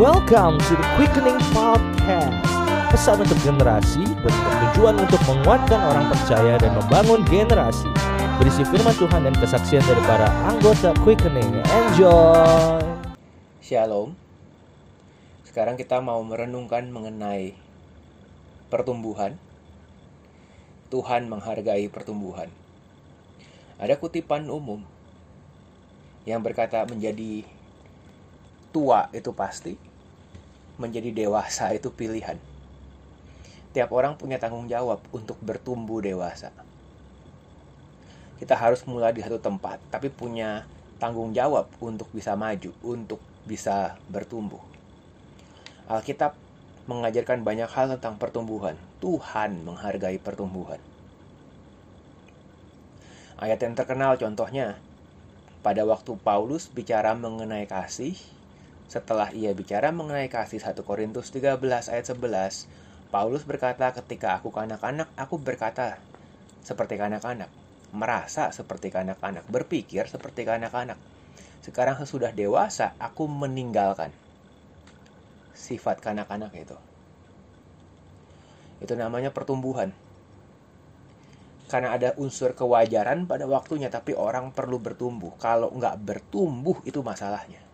Welcome to the Quickening Podcast. Pesan untuk generasi bertujuan untuk menguatkan orang percaya dan membangun generasi. Berisi firman Tuhan dan kesaksian dari para anggota Quickening. Enjoy. Shalom. Sekarang kita mau merenungkan mengenai pertumbuhan. Tuhan menghargai pertumbuhan. Ada kutipan umum yang berkata menjadi tua itu pasti, menjadi dewasa itu pilihan. Tiap orang punya tanggung jawab untuk bertumbuh dewasa. Kita harus mulai di satu tempat, tapi punya tanggung jawab untuk bisa maju, untuk bisa bertumbuh. Alkitab mengajarkan banyak hal tentang pertumbuhan. Tuhan menghargai pertumbuhan. Ayat yang terkenal contohnya, pada waktu Paulus bicara mengenai kasih, setelah ia bicara mengenai kasih 1 Korintus 13 ayat 11, Paulus berkata ketika aku kanak-kanak, aku berkata seperti kanak-kanak, merasa seperti kanak-kanak, berpikir seperti kanak-kanak. Sekarang sesudah dewasa, aku meninggalkan sifat kanak-kanak itu. Itu namanya pertumbuhan. Karena ada unsur kewajaran pada waktunya, tapi orang perlu bertumbuh. Kalau nggak bertumbuh, itu masalahnya.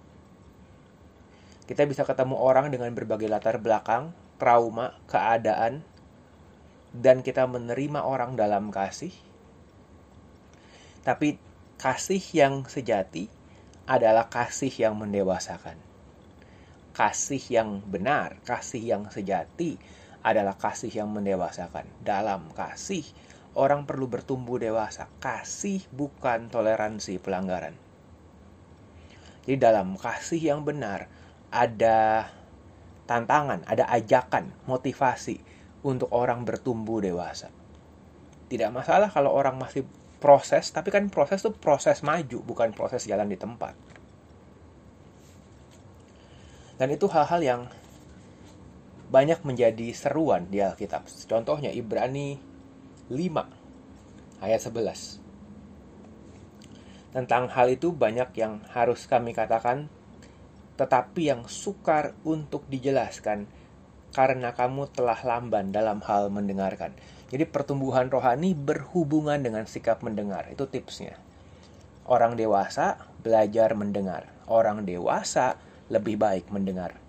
Kita bisa ketemu orang dengan berbagai latar belakang, trauma, keadaan, dan kita menerima orang dalam kasih. Tapi kasih yang sejati adalah kasih yang mendewasakan. Kasih yang benar, kasih yang sejati adalah kasih yang mendewasakan. Dalam kasih, orang perlu bertumbuh dewasa. Kasih bukan toleransi pelanggaran. Jadi dalam kasih yang benar, ada tantangan, ada ajakan, motivasi untuk orang bertumbuh dewasa. Tidak masalah kalau orang masih proses, tapi kan proses itu proses maju, bukan proses jalan di tempat. Dan itu hal-hal yang banyak menjadi seruan di Alkitab. Contohnya Ibrani 5 ayat 11. Tentang hal itu banyak yang harus kami katakan tetapi yang sukar untuk dijelaskan karena kamu telah lamban dalam hal mendengarkan. Jadi pertumbuhan rohani berhubungan dengan sikap mendengar. Itu tipsnya. Orang dewasa belajar mendengar. Orang dewasa lebih baik mendengar.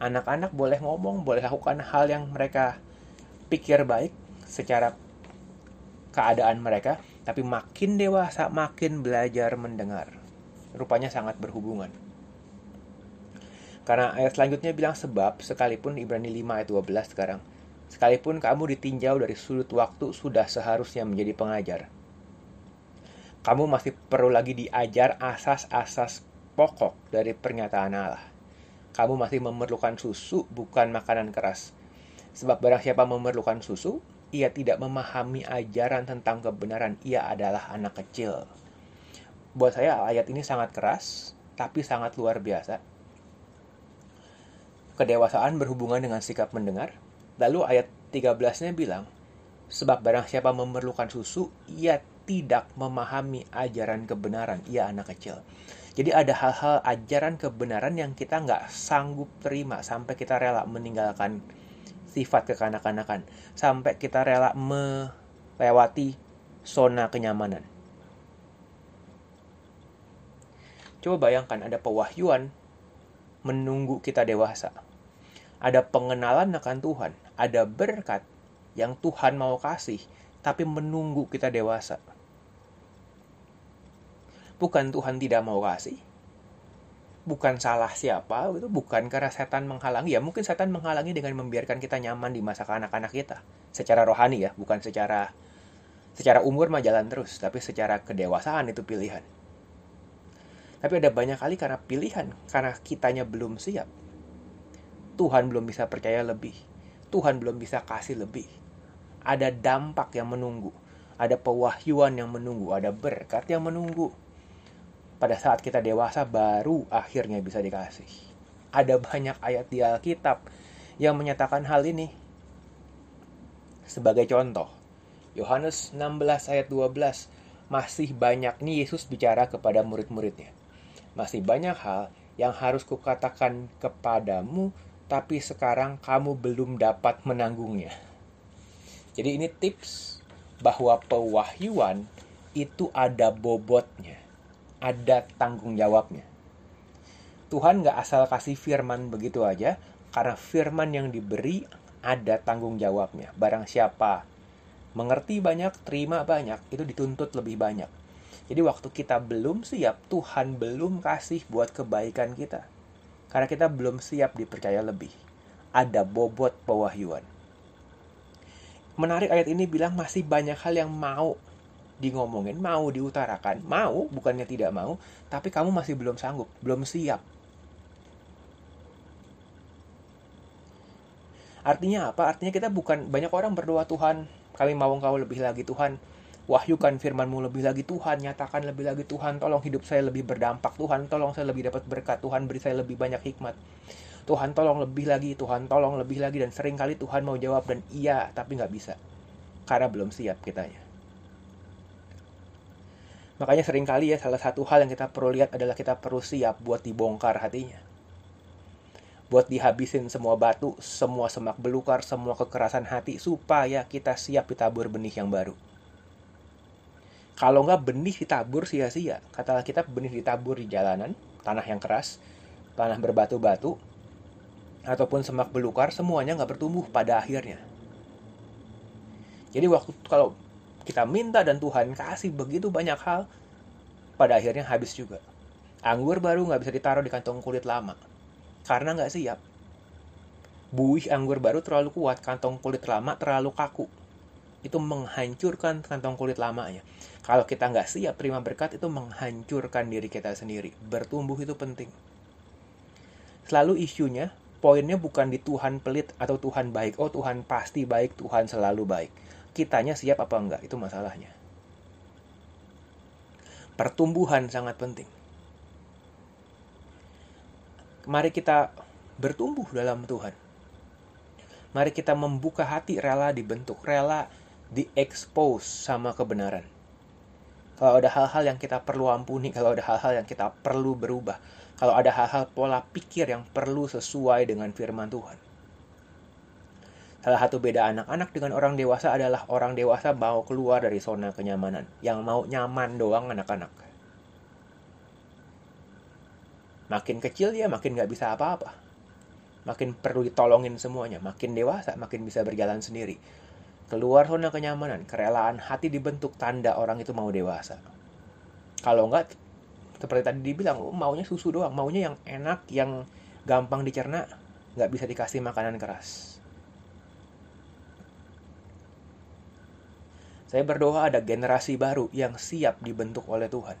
Anak-anak boleh ngomong, boleh lakukan hal yang mereka pikir baik secara keadaan mereka, tapi makin dewasa makin belajar mendengar. Rupanya sangat berhubungan. Karena ayat selanjutnya bilang sebab, sekalipun Ibrani 5 ayat 12 sekarang, sekalipun kamu ditinjau dari sudut waktu sudah seharusnya menjadi pengajar. Kamu masih perlu lagi diajar asas-asas pokok dari pernyataan Allah. Kamu masih memerlukan susu, bukan makanan keras. Sebab barang siapa memerlukan susu, ia tidak memahami ajaran tentang kebenaran. Ia adalah anak kecil. Buat saya ayat ini sangat keras, tapi sangat luar biasa kedewasaan berhubungan dengan sikap mendengar. Lalu ayat 13-nya bilang, sebab barang siapa memerlukan susu, ia tidak memahami ajaran kebenaran, ia anak kecil. Jadi ada hal-hal ajaran kebenaran yang kita nggak sanggup terima sampai kita rela meninggalkan sifat kekanak-kanakan. Sampai kita rela melewati zona kenyamanan. Coba bayangkan ada pewahyuan menunggu kita dewasa. Ada pengenalan akan Tuhan, ada berkat yang Tuhan mau kasih, tapi menunggu kita dewasa. Bukan Tuhan tidak mau kasih, bukan salah siapa, itu bukan karena setan menghalangi. Ya mungkin setan menghalangi dengan membiarkan kita nyaman di masa kanak-kanak kita, secara rohani ya, bukan secara secara umur mah jalan terus, tapi secara kedewasaan itu pilihan. Tapi ada banyak kali karena pilihan, karena kitanya belum siap. Tuhan belum bisa percaya lebih. Tuhan belum bisa kasih lebih. Ada dampak yang menunggu. Ada pewahyuan yang menunggu. Ada berkat yang menunggu. Pada saat kita dewasa baru akhirnya bisa dikasih. Ada banyak ayat di Alkitab yang menyatakan hal ini. Sebagai contoh, Yohanes 16 ayat 12 masih banyak nih Yesus bicara kepada murid-muridnya Masih banyak hal yang harus kukatakan kepadamu, tapi sekarang kamu belum dapat menanggungnya. Jadi ini tips bahwa pewahyuan itu ada bobotnya, ada tanggung jawabnya. Tuhan nggak asal kasih firman begitu aja, karena firman yang diberi ada tanggung jawabnya. Barang siapa mengerti banyak, terima banyak, itu dituntut lebih banyak. Jadi waktu kita belum siap, Tuhan belum kasih buat kebaikan kita. Karena kita belum siap dipercaya lebih. Ada bobot pewahyuan. Menarik ayat ini bilang masih banyak hal yang mau di ngomongin, mau diutarakan, mau, bukannya tidak mau, tapi kamu masih belum sanggup, belum siap. Artinya apa? Artinya kita bukan banyak orang berdoa Tuhan, kami mau engkau lebih lagi Tuhan, wahyukan firmanmu lebih lagi Tuhan, nyatakan lebih lagi Tuhan, tolong hidup saya lebih berdampak Tuhan, tolong saya lebih dapat berkat Tuhan, beri saya lebih banyak hikmat. Tuhan tolong lebih lagi, Tuhan tolong lebih lagi, dan sering kali Tuhan mau jawab dan iya, tapi nggak bisa. Karena belum siap kitanya. Makanya sering kali ya salah satu hal yang kita perlu lihat adalah kita perlu siap buat dibongkar hatinya. Buat dihabisin semua batu, semua semak belukar, semua kekerasan hati supaya kita siap ditabur benih yang baru kalau nggak benih ditabur sia-sia. Kata kita benih ditabur di jalanan, tanah yang keras, tanah berbatu-batu, ataupun semak belukar, semuanya nggak bertumbuh pada akhirnya. Jadi waktu kalau kita minta dan Tuhan kasih begitu banyak hal, pada akhirnya habis juga. Anggur baru nggak bisa ditaruh di kantong kulit lama, karena nggak siap. Buih anggur baru terlalu kuat, kantong kulit lama terlalu kaku. Itu menghancurkan kantong kulit lamanya. Kalau kita nggak siap terima berkat itu menghancurkan diri kita sendiri. Bertumbuh itu penting. Selalu isunya, poinnya bukan di Tuhan pelit atau Tuhan baik. Oh Tuhan pasti baik, Tuhan selalu baik. Kitanya siap apa enggak, itu masalahnya. Pertumbuhan sangat penting. Mari kita bertumbuh dalam Tuhan. Mari kita membuka hati rela dibentuk, rela diekspos sama kebenaran kalau ada hal-hal yang kita perlu ampuni, kalau ada hal-hal yang kita perlu berubah, kalau ada hal-hal pola pikir yang perlu sesuai dengan firman Tuhan. Salah satu beda anak-anak dengan orang dewasa adalah orang dewasa mau keluar dari zona kenyamanan. Yang mau nyaman doang anak-anak. Makin kecil ya makin nggak bisa apa-apa. Makin perlu ditolongin semuanya. Makin dewasa makin bisa berjalan sendiri keluar zona kenyamanan, kerelaan hati dibentuk tanda orang itu mau dewasa. Kalau enggak, seperti tadi dibilang, oh, maunya susu doang, maunya yang enak, yang gampang dicerna, nggak bisa dikasih makanan keras. Saya berdoa ada generasi baru yang siap dibentuk oleh Tuhan.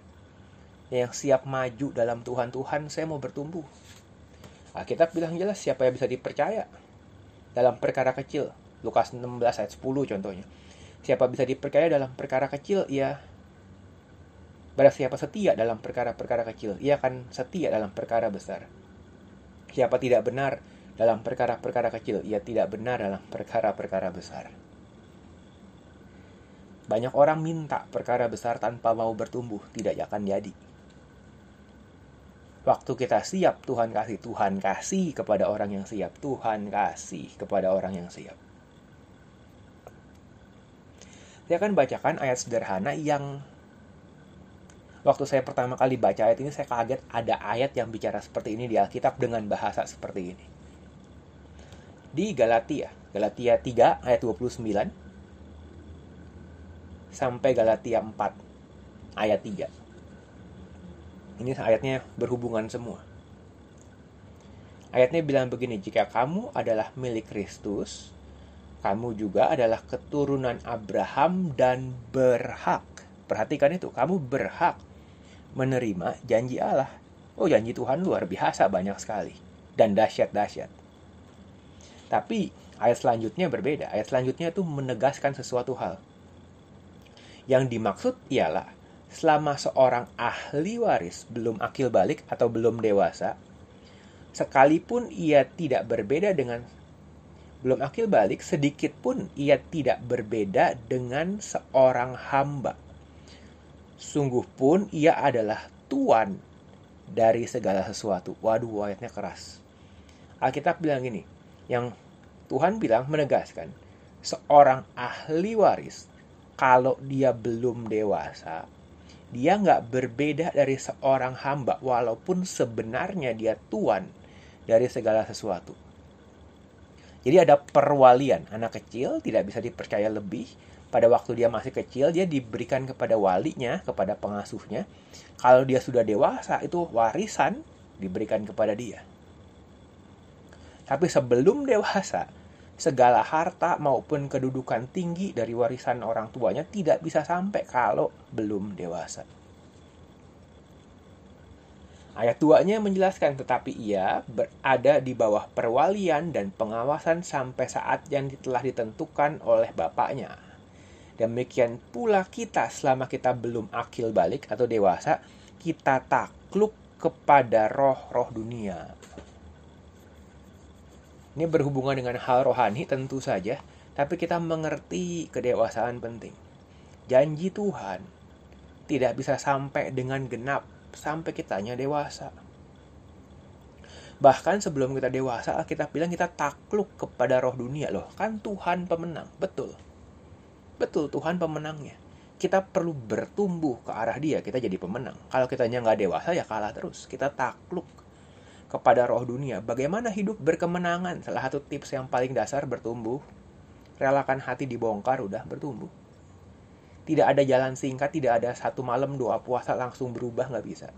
Yang siap maju dalam Tuhan. Tuhan, saya mau bertumbuh. Alkitab bilang jelas siapa yang bisa dipercaya dalam perkara kecil Lukas 16 ayat 10 contohnya. Siapa bisa dipercaya dalam perkara kecil, ia Barang siapa setia dalam perkara-perkara kecil, ia akan setia dalam perkara besar. Siapa tidak benar dalam perkara-perkara kecil, ia tidak benar dalam perkara-perkara besar. Banyak orang minta perkara besar tanpa mau bertumbuh, tidak akan jadi. Waktu kita siap, Tuhan kasih. Tuhan kasih kepada orang yang siap. Tuhan kasih kepada orang yang siap. Saya akan bacakan ayat sederhana yang waktu saya pertama kali baca ayat ini saya kaget ada ayat yang bicara seperti ini di Alkitab dengan bahasa seperti ini. Di Galatia, Galatia 3 ayat 29 sampai Galatia 4 ayat 3. Ini ayatnya berhubungan semua. Ayatnya bilang begini, jika kamu adalah milik Kristus, kamu juga adalah keturunan Abraham dan berhak. Perhatikan itu, kamu berhak menerima janji Allah. Oh, janji Tuhan luar biasa banyak sekali dan dahsyat-dahsyat. Tapi ayat selanjutnya berbeda. Ayat selanjutnya itu menegaskan sesuatu hal. Yang dimaksud ialah selama seorang ahli waris belum akil balik atau belum dewasa, sekalipun ia tidak berbeda dengan belum akil balik, sedikit pun ia tidak berbeda dengan seorang hamba. Sungguh pun ia adalah tuan dari segala sesuatu. Waduh, ayatnya keras. Alkitab bilang gini, yang Tuhan bilang menegaskan, seorang ahli waris, kalau dia belum dewasa, dia nggak berbeda dari seorang hamba, walaupun sebenarnya dia tuan dari segala sesuatu. Jadi ada perwalian, anak kecil tidak bisa dipercaya lebih, pada waktu dia masih kecil dia diberikan kepada walinya, kepada pengasuhnya. Kalau dia sudah dewasa itu warisan diberikan kepada dia. Tapi sebelum dewasa, segala harta maupun kedudukan tinggi dari warisan orang tuanya tidak bisa sampai kalau belum dewasa. Ayat 2-nya menjelaskan tetapi ia berada di bawah perwalian dan pengawasan sampai saat yang telah ditentukan oleh bapaknya Demikian pula kita selama kita belum akil balik atau dewasa, kita takluk kepada roh-roh dunia. Ini berhubungan dengan hal rohani tentu saja, tapi kita mengerti kedewasaan penting. Janji Tuhan tidak bisa sampai dengan genap sampai kitanya dewasa. Bahkan sebelum kita dewasa, kita bilang kita takluk kepada roh dunia loh. Kan Tuhan pemenang, betul. Betul, Tuhan pemenangnya. Kita perlu bertumbuh ke arah dia, kita jadi pemenang. Kalau kita nggak dewasa, ya kalah terus. Kita takluk kepada roh dunia. Bagaimana hidup berkemenangan? Salah satu tips yang paling dasar bertumbuh. Relakan hati dibongkar, udah bertumbuh. Tidak ada jalan singkat, tidak ada satu malam doa puasa langsung berubah, nggak bisa.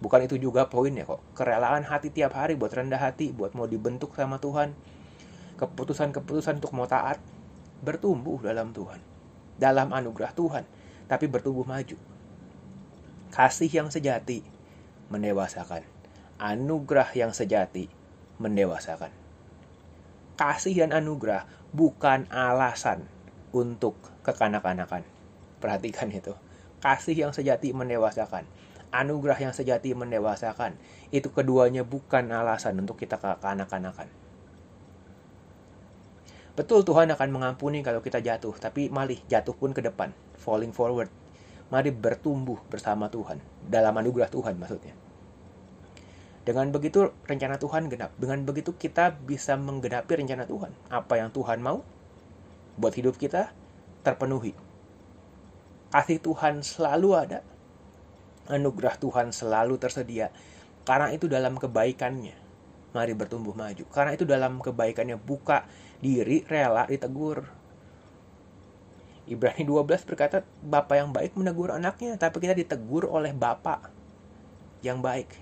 Bukan itu juga poinnya kok. Kerelaan hati tiap hari buat rendah hati, buat mau dibentuk sama Tuhan. Keputusan-keputusan untuk mau taat, bertumbuh dalam Tuhan, dalam anugerah Tuhan, tapi bertumbuh maju. Kasih yang sejati mendewasakan, anugerah yang sejati mendewasakan. Kasih dan anugerah bukan alasan untuk kekanak-kanakan. Perhatikan itu. Kasih yang sejati mendewasakan. Anugerah yang sejati mendewasakan. Itu keduanya bukan alasan untuk kita kekanak-kanakan. Betul Tuhan akan mengampuni kalau kita jatuh, tapi malih jatuh pun ke depan, falling forward. Mari bertumbuh bersama Tuhan, dalam anugerah Tuhan maksudnya. Dengan begitu rencana Tuhan genap. Dengan begitu kita bisa menggenapi rencana Tuhan. Apa yang Tuhan mau buat hidup kita terpenuhi. Kasih Tuhan selalu ada. Anugerah Tuhan selalu tersedia. Karena itu dalam kebaikannya. Mari bertumbuh maju. Karena itu dalam kebaikannya buka diri rela ditegur. Ibrani 12 berkata, Bapak yang baik menegur anaknya, tapi kita ditegur oleh Bapak yang baik.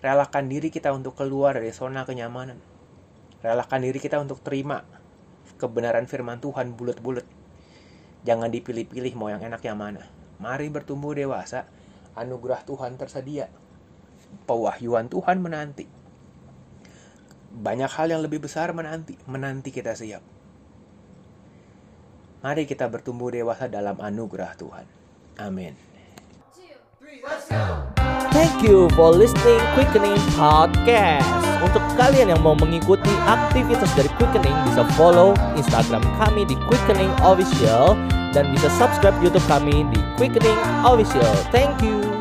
Relakan diri kita untuk keluar dari zona kenyamanan. Relakan diri kita untuk terima kebenaran firman Tuhan bulat-bulat. Jangan dipilih-pilih mau yang enak yang mana. Mari bertumbuh dewasa, anugerah Tuhan tersedia. Pewahyuan Tuhan menanti banyak hal yang lebih besar menanti, menanti kita siap. Mari kita bertumbuh dewasa dalam anugerah Tuhan. Amin. Thank you for listening Quickening Podcast. Untuk kalian yang mau mengikuti aktivitas dari Quickening bisa follow Instagram kami di Quickening Official dan bisa subscribe YouTube kami di Quickening Official. Thank you.